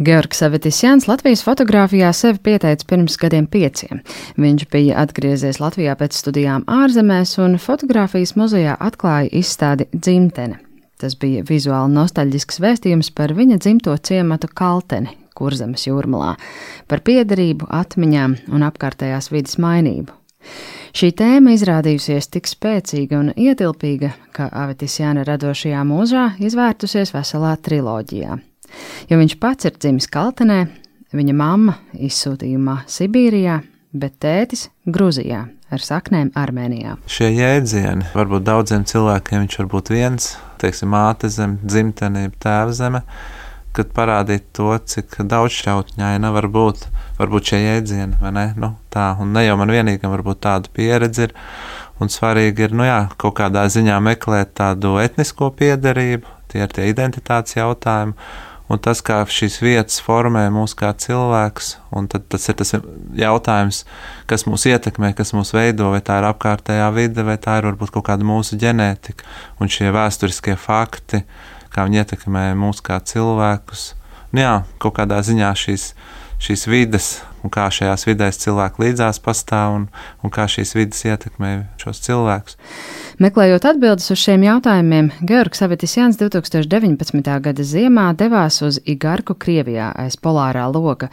Georgs Savitisjans Latvijas fotografijā sevi pieteica pirms gadiem pieciem. Viņš bija atgriezies Latvijā pēc studijām ārzemēs un fotografijas muzejā atklāja izstādi Dzimtene. Tas bija vizuāli nostalģisks vēstījums par viņa dzimto ciematu Kalteni, Kurzemes jūrmalā, par piederību, atmiņām un apkārtējās vidas mainību. Šī tēma izrādījusies tik spēcīga un ietilpīga, ka Avitisjāna radošajā mūžā izvērtusies veselā triloģijā. Jo viņš pats ir dzimis Kaltenē, viņa mamma izsūtījumā Sibīrijā, bet tētis Grūzijā ar saknēm Armēnijā. Šie jēdzieni varbūt daudziem cilvēkiem viņš var būt viens, teiksim, māte zeme, dzimtene, tēva zeme, kad parādīt to, cik daudzšķautņaina var būt, varbūt šie jēdzieni, vai ne? Nu, tā, un ne jau man vienīgam varbūt tāda pieredze ir, un svarīgi ir, nu jā, kaut kādā ziņā meklēt tādu etnisko piederību, tie ir tie identitātes jautājumi, un tas, kā šīs vietas formē mūs kā cilvēks, un tad tas ir tas jautājums, kas mūs ietekmē, kas mūs veido, vai tā ir apkārtējā vide, vai tā ir varbūt kaut kāda mūsu ģenētika, un šie vēsturiskie fakti, kā viņi ietekmē mūs kā cilvēkus. Nu jā, kaut kādā ziņā šīs, šīs vides un kā šajās vidēs cilvēki līdzās pastāv un, un kā šīs vidas ietekmē šos cilvēkus. Meklējot atbildes uz šiem jautājumiem, Georgs Savitisjans 2019. gada ziemā devās uz Igarku Krievijā aiz polārā loka,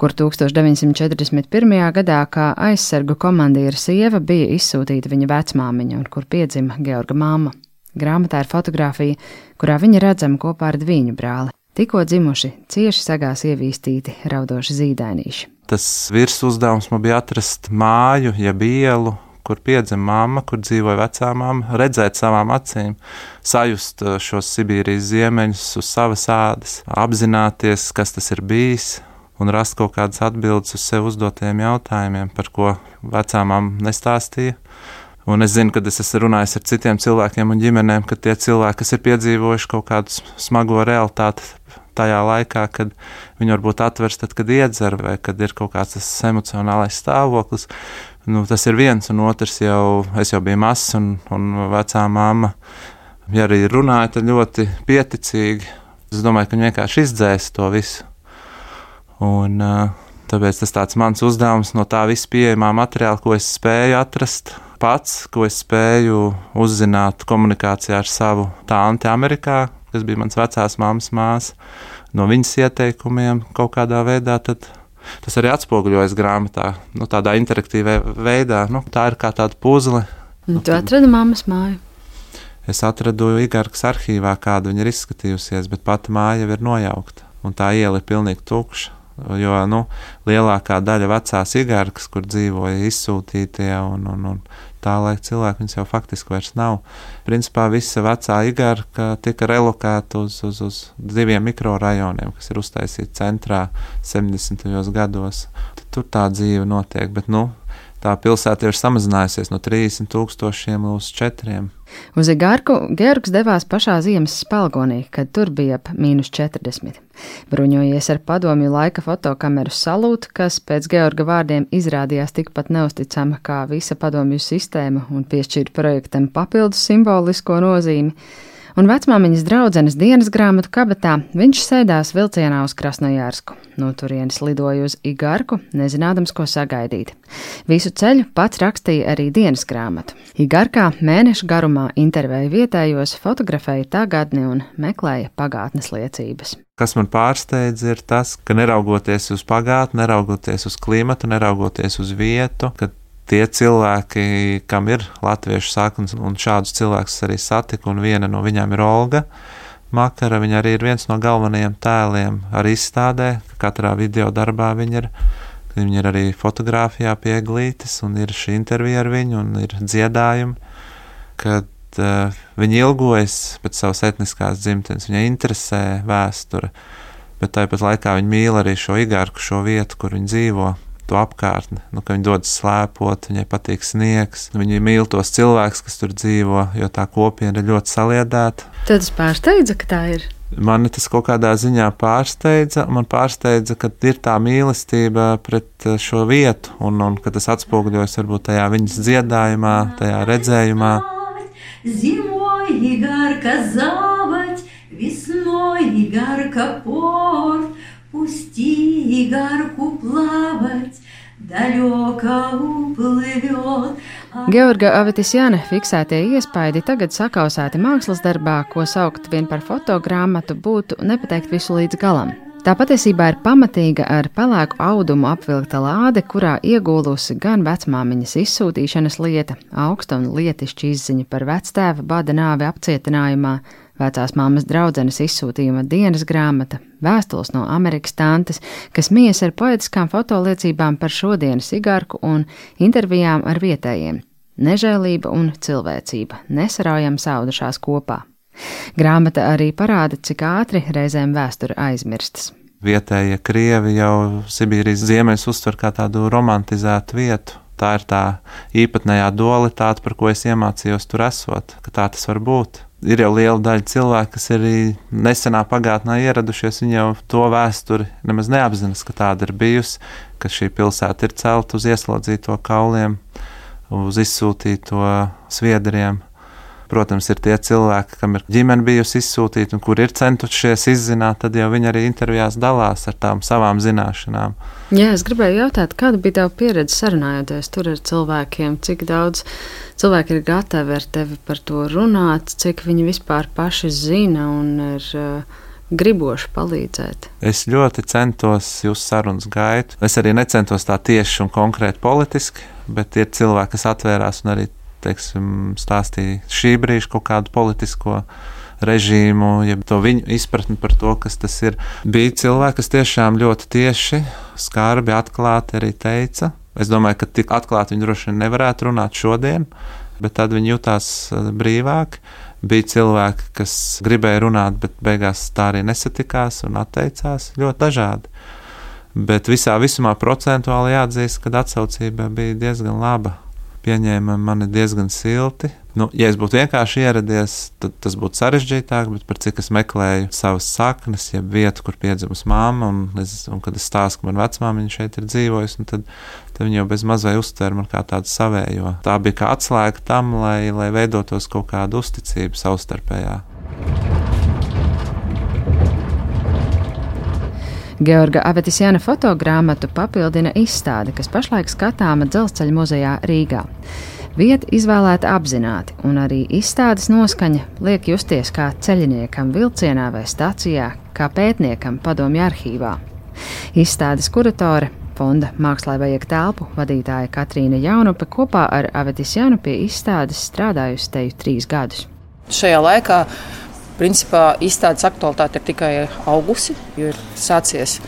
kur 1941. gadā kā aizsargu komandīra sieva bija izsūtīta viņa vecmāmiņa un kur piedzima Georga māma. Grāmatā ir fotografija, kurā viņa redzama kopā ar viņu brāli. Tikko dzimuši, cieši sagās ievīstīti raudoši zīdainīši. Tas virs uzdevums man bija atrast māju, jeb ielu, kur piedzima mamma, kur dzīvoja vecā mamma, redzēt savām acīm, sajust uh, šos Sibīrijas ziemeņus uz savas ādas, apzināties, kas tas ir bijis, un rast kaut kādas atbildes uz sev uzdotiem jautājumiem, par ko vecā mamma nestāstīja. Un es zinu, ka es esmu runājis ar citiem cilvēkiem un ģimenēm, ka tie cilvēki, kas ir piedzīvojuši kaut kādu smago realitāti, tajā laikā, kad viņi varbūt atvers, tad, kad iedzer, vai kad ir kaut kāds tas emocionālais stāvoklis. Nu, tas ir viens, un otrs jau, es jau biju mazs, un, un vecā mamma, ja arī runāja, tad ļoti pieticīgi. Es domāju, ka viņi vienkārši izdzēs to visu. Un, tāpēc tas tāds mans uzdevums no tā visu pieejamā materiāla, ko es spēju atrast pats, ko es spēju uzzināt komunikācijā ar savu tānti Amerikā, kas bija mans vecās māmas māsa, no viņas ieteikumiem kaut kādā veidā, tas arī atspoguļojas grāmatā, nu, tādā interaktīvā veidā. Nu, tā ir kā tāda puzle. Nu, tu atradi mammas māju? Es atradu Igarkas arhīvā, kāda viņa ir izskatījusies, bet pati māja ir nojaukta. Un tā iela ir pilnīgi tukša. Jo nu, lielākā daļa vecās igarkas, kur dzīvoja izsūtītie un, un, un tā laika cilvēki, viņas jau faktiski vairs nav. Principā visa vecā igarka tika relokēta uz, uz, uz diviem mikrorajoniem, kas ir uztaisīti centrā 70. gados. Tur tā dzīve notiek, bet nu, tā pilsēta ir samazinājusies no 30 tūkstošiem līdz 4. Uz Igārku Georgs devās pašā ziemas spēlgonī, kad tur bija ap mīnus 40. Bruņojies ar padomju laika fotokameru salūtu, kas pēc Georga vārdiem izrādījās tikpat neusticama kā visa padomju sistēma un piešķīra projektam papildus simbolisko nozīmi un vecmāmiņas draudzenes dienas grāmatu kabatā viņš sēdās vilcienā uz Krasnojārsku. No turienes lidoja uz Igarku, nezinādams, ko sagaidīt. Visu ceļu pats rakstīja arī dienas grāmatu. Igarkā mēneša garumā intervēja vietējos, fotografēja tagadni un meklēja pagātnes liecības. Kas man pārsteidz, ir tas, ka neraugoties uz pagātni, neraugoties uz klimatu, neraugoties uz vietu, ka tie cilvēki, kam ir latviešu saknes, un šādus cilvēkus arī satiku, un viena no viņām ir Olga. Makara, viņa arī ir viens no galvenajiem tēliem arī izstādē, katrā video darbā viņa ir. Viņa ir arī fotografijā pieglītis, un ir šī intervija ar viņu, un ir dziedājumi, kad uh, viņa ilgojas pēc savas etniskās dzimtenes, viņai interesē vēsture, bet tāpat laikā viņa mīl arī šo igārku, šo vietu, kur viņa dzīvo, to apkārtni, nu, ka viņi dodas slēpot, viņai patīk sniegs, viņi mīl tos cilvēkus, kas tur dzīvo, jo tā kopiena ir ļoti saliedēta. Tad tas pārsteidza, ka tā ir. Mani tas kaut kādā ziņā pārsteidza. Man pārsteidza, ka ir tā mīlestība pret eh, šo vietu, un, un ka tas atspoguļojas varbūt tajā viņas dziedājumā, tajā redzējumā. Zimoj, garka zavать, весной и гарка порт, Отпусти игарку плавать, далеко уплывет. Georga Avetisjana fiksētie iespaidi tagad sakausēti mākslas darbā, ko saukt vien par fotogrāmatu, būtu nepateikt visu līdz galam. Tā patiesībā ir pamatīga ar pelēku audumu apvilkta lāde, kurā iegūlusi gan vecmāmiņas izsūtīšanas lieta, augsta un lietišķa izziņa par vectēva bada nāvi apcietinājumā, vecās māmas draudzenes izsūtījuma dienas grāmata, vēstules no Amerikas tantes, kas mies ar poetiskām fotoliecībām par šodienas igarku un intervijām ar vietējiem. Nežēlība un cilvēcība nesaraujam saudušās kopā. Grāmata arī parāda, cik ātri reizēm vēsture aizmirstas. Vietējie krievi jau Sibīrijas ziemeļus uztver kā tādu romantizētu vietu. Tā ir tā īpatnējā dualitāte, par ko es iemācījos tur esot, ka tā tas var būt. Ir jau liela daļa cilvēku, kas ir nesenā pagātnē ieradušies, viņi jau to vēsturi nemaz neapzinās, ka tāda ir bijusi, ka šī pilsēta ir celta uz ieslodzīto kauliem, uz izsūtīto sviedriem protams, ir tie cilvēki, kam ir ģimene bijusi izsūtīta un kur ir centušies izzināt, tad jau viņi arī intervijās dalās ar tām savām zināšanām. Jā, es gribēju jautāt, kāda bija tava pieredze sarunājoties tur ar cilvēkiem, cik daudz cilvēki ir gatavi ar tevi par to runāt, cik viņi vispār paši zina un ir. Uh, griboši palīdzēt. Es ļoti centos jūsu sarunas gaitu. Es arī necentos tā tieši un konkrēti politiski, bet ir cilvēki, kas atvērās un arī teiksim, stāstīja šī brīža kaut kādu politisko režīmu, jeb to viņu izpratni par to, kas tas ir. Bija cilvēki, kas tiešām ļoti tieši, skarbi, atklāti arī teica. Es domāju, ka tik atklāti viņi droši vien nevarētu runāt šodien, bet tad viņi jutās eh, brīvāk. Bija cilvēki, kas gribēja runāt, bet beigās tā arī nesatikās un atteicās. Ļoti dažādi. Bet visā visumā procentuāli jāatzīst, ka atsaucība bija diezgan laba pieņēma mani diezgan silti. Nu, ja es būtu vienkārši ieradies, tad tas būtu sarežģītāk, bet par cik es meklēju savas saknes, jeb vietu, kur piedzimusi māma, un, es, un kad es stāstu, ka man vecmāmiņa šeit ir dzīvojusi, tad, tad viņa jau bez mazai uztver man kā tādu savējo. Tā bija kā atslēga tam, lai, lai veidotos kaut kāda uzticība savstarpējā. Georga Avetisjana fotogrāmatu papildina izstāde, kas pašlaik skatāma dzelzceļa muzejā Rīgā. Vieta izvēlēta apzināti, un arī izstādes noskaņa liek justies kā ceļiniekam vilcienā vai stācijā, kā pētniekam padomju arhīvā. Izstādes kuratore fonda Mākslā vajag telpu vadītāja Katrīna Jaunupe kopā ar Avetisjanu pie izstādes strādājusi teju trīs gadus. Šajā laikā Principā izstādes aktualitāte ir tikai augusi, jo ir sācies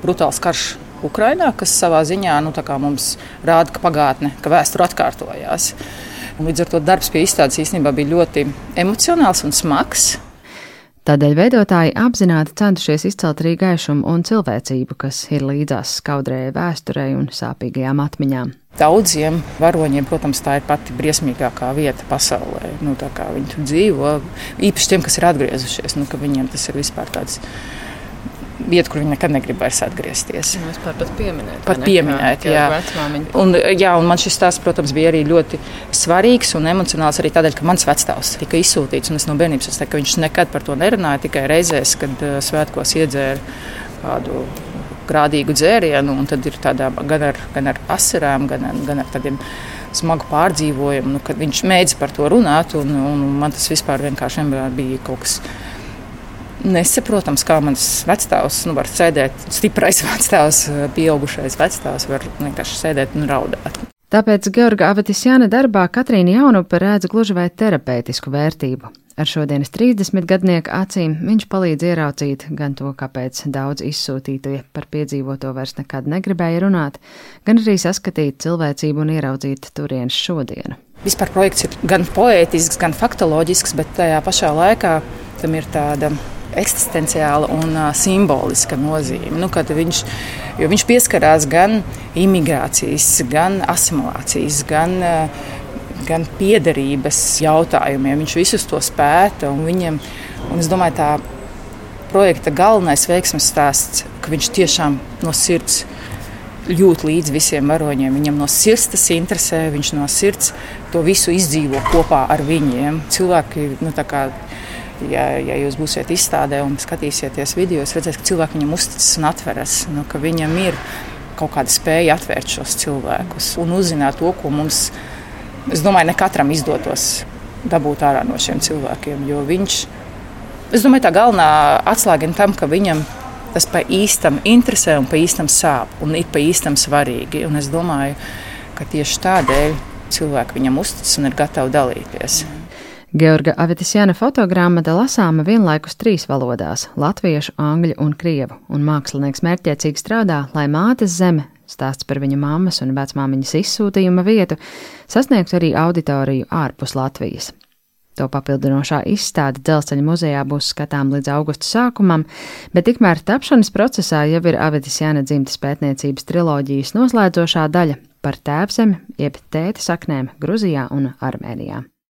brutāls karš Ukrainā, kas savā ziņā nu, mums rāda, ka pagātne, ka vēsture atkārtojās. Un līdz ar to darbs pie izstādes īstenībā bija ļoti emocionāls un smags. Tādēļ veidotāji apzināti centušies izcelt arī gaišumu un cilvēcību, kas ir līdzās skaudrējai vēsturei un sāpīgajām atmiņām. Daudziem varoņiem, protams, tā ir pati briesmīgākā vieta pasaulē. Nu, viņi tur dzīvo, īpaši tiem, kas ir atgriezušies, nu, viņiem tas ir vispār tāds vieta, kur viņi nekad negrib vairs atgriezties. Mēs nu, pat pieminēt, pat pieminēt jā. Un, jā, un man šis stāsts, protams, bija arī ļoti svarīgs un emocionāls arī tādēļ, ka mans vecāks tika izsūtīts, un es no bērnības es teiktu, ka viņš nekad par to nerunāja, tikai reizēs, kad uh, svētkos iedzēra kādu grādīgu dzērienu, un tad ir tādā gan ar, gan ar asarām, gan, gan ar tādiem smagu pārdzīvojumu, nu, kad viņš mēģina par to runāt, un, un man tas vispār vienkārši bija kaut kas nesaprotams, kā mans vecāks nu, var sēdēt, stiprais vecāks, pieaugušais vecāks, var vienkārši sēdēt un raudāt. Tāpēc Georga Avatisjāna darbā Katrīna Jaunupa redz gluži vai terapeitisku vērtību. Ar šodienas 30 gadnieku acīm viņš palīdz ieraudzīt gan to, kāpēc daudz izsūtītie par piedzīvoto vairs nekad negribēja runāt, gan arī saskatīt cilvēcību un ieraudzīt turienes šodienu. Vispār projekts ir gan poētisks, gan faktoloģisks, bet tajā pašā laikā tam ir tāda eksistenciāla un uh, simboliska nozīme. Nu, viņš, viņš pieskarās gan imigrācijas, gan asimilācijas, gan, uh, gan piederības jautājumiem. Viņš visus to spēta un viņam, un es domāju, tā projekta galvenais veiksmes stāsts, ka viņš tiešām no sirds jūt līdzi visiem varoņiem. Viņam no sirds tas interesē, viņš no sirds to visu izdzīvo kopā ar viņiem. Cilvēki nu, Ja, ja jūs būsiet izstādē un skatīsieties video, jūs redzēsiet, ka cilvēki viņam uzticas un atveras, nu, ka viņam ir kaut kāda spēja atvērt šos cilvēkus un uzzināt to, ko mums, es domāju, ne katram izdotos dabūt ārā no šiem cilvēkiem. Jo viņš, es domāju, tā galvenā atslēga ir tam, ka viņam tas pa īstam interesē un pa īstam sāp un ir pa īstam svarīgi. Un es domāju, ka tieši tādēļ cilvēki viņam uzticas un ir gatavi dalīties. Georga Avitisjana fotogrāmata lasāma vienlaikus trīs valodās - latviešu, angļu un krievu, un mākslinieks mērķiecīgi strādā, lai mātes zeme, stāsts par viņa mammas un vecmāmiņas izsūtījuma vietu, sasniegtu arī auditoriju ārpus Latvijas. To papildinošā izstāde dzelzceļa muzejā būs skatām līdz augusta sākumam, bet tikmēr tapšanas procesā jau ir Avitisjana dzimtas pētniecības triloģijas noslēdzošā daļa par tēvzemi, jeb tēta saknēm Gruzijā un Armēnijā.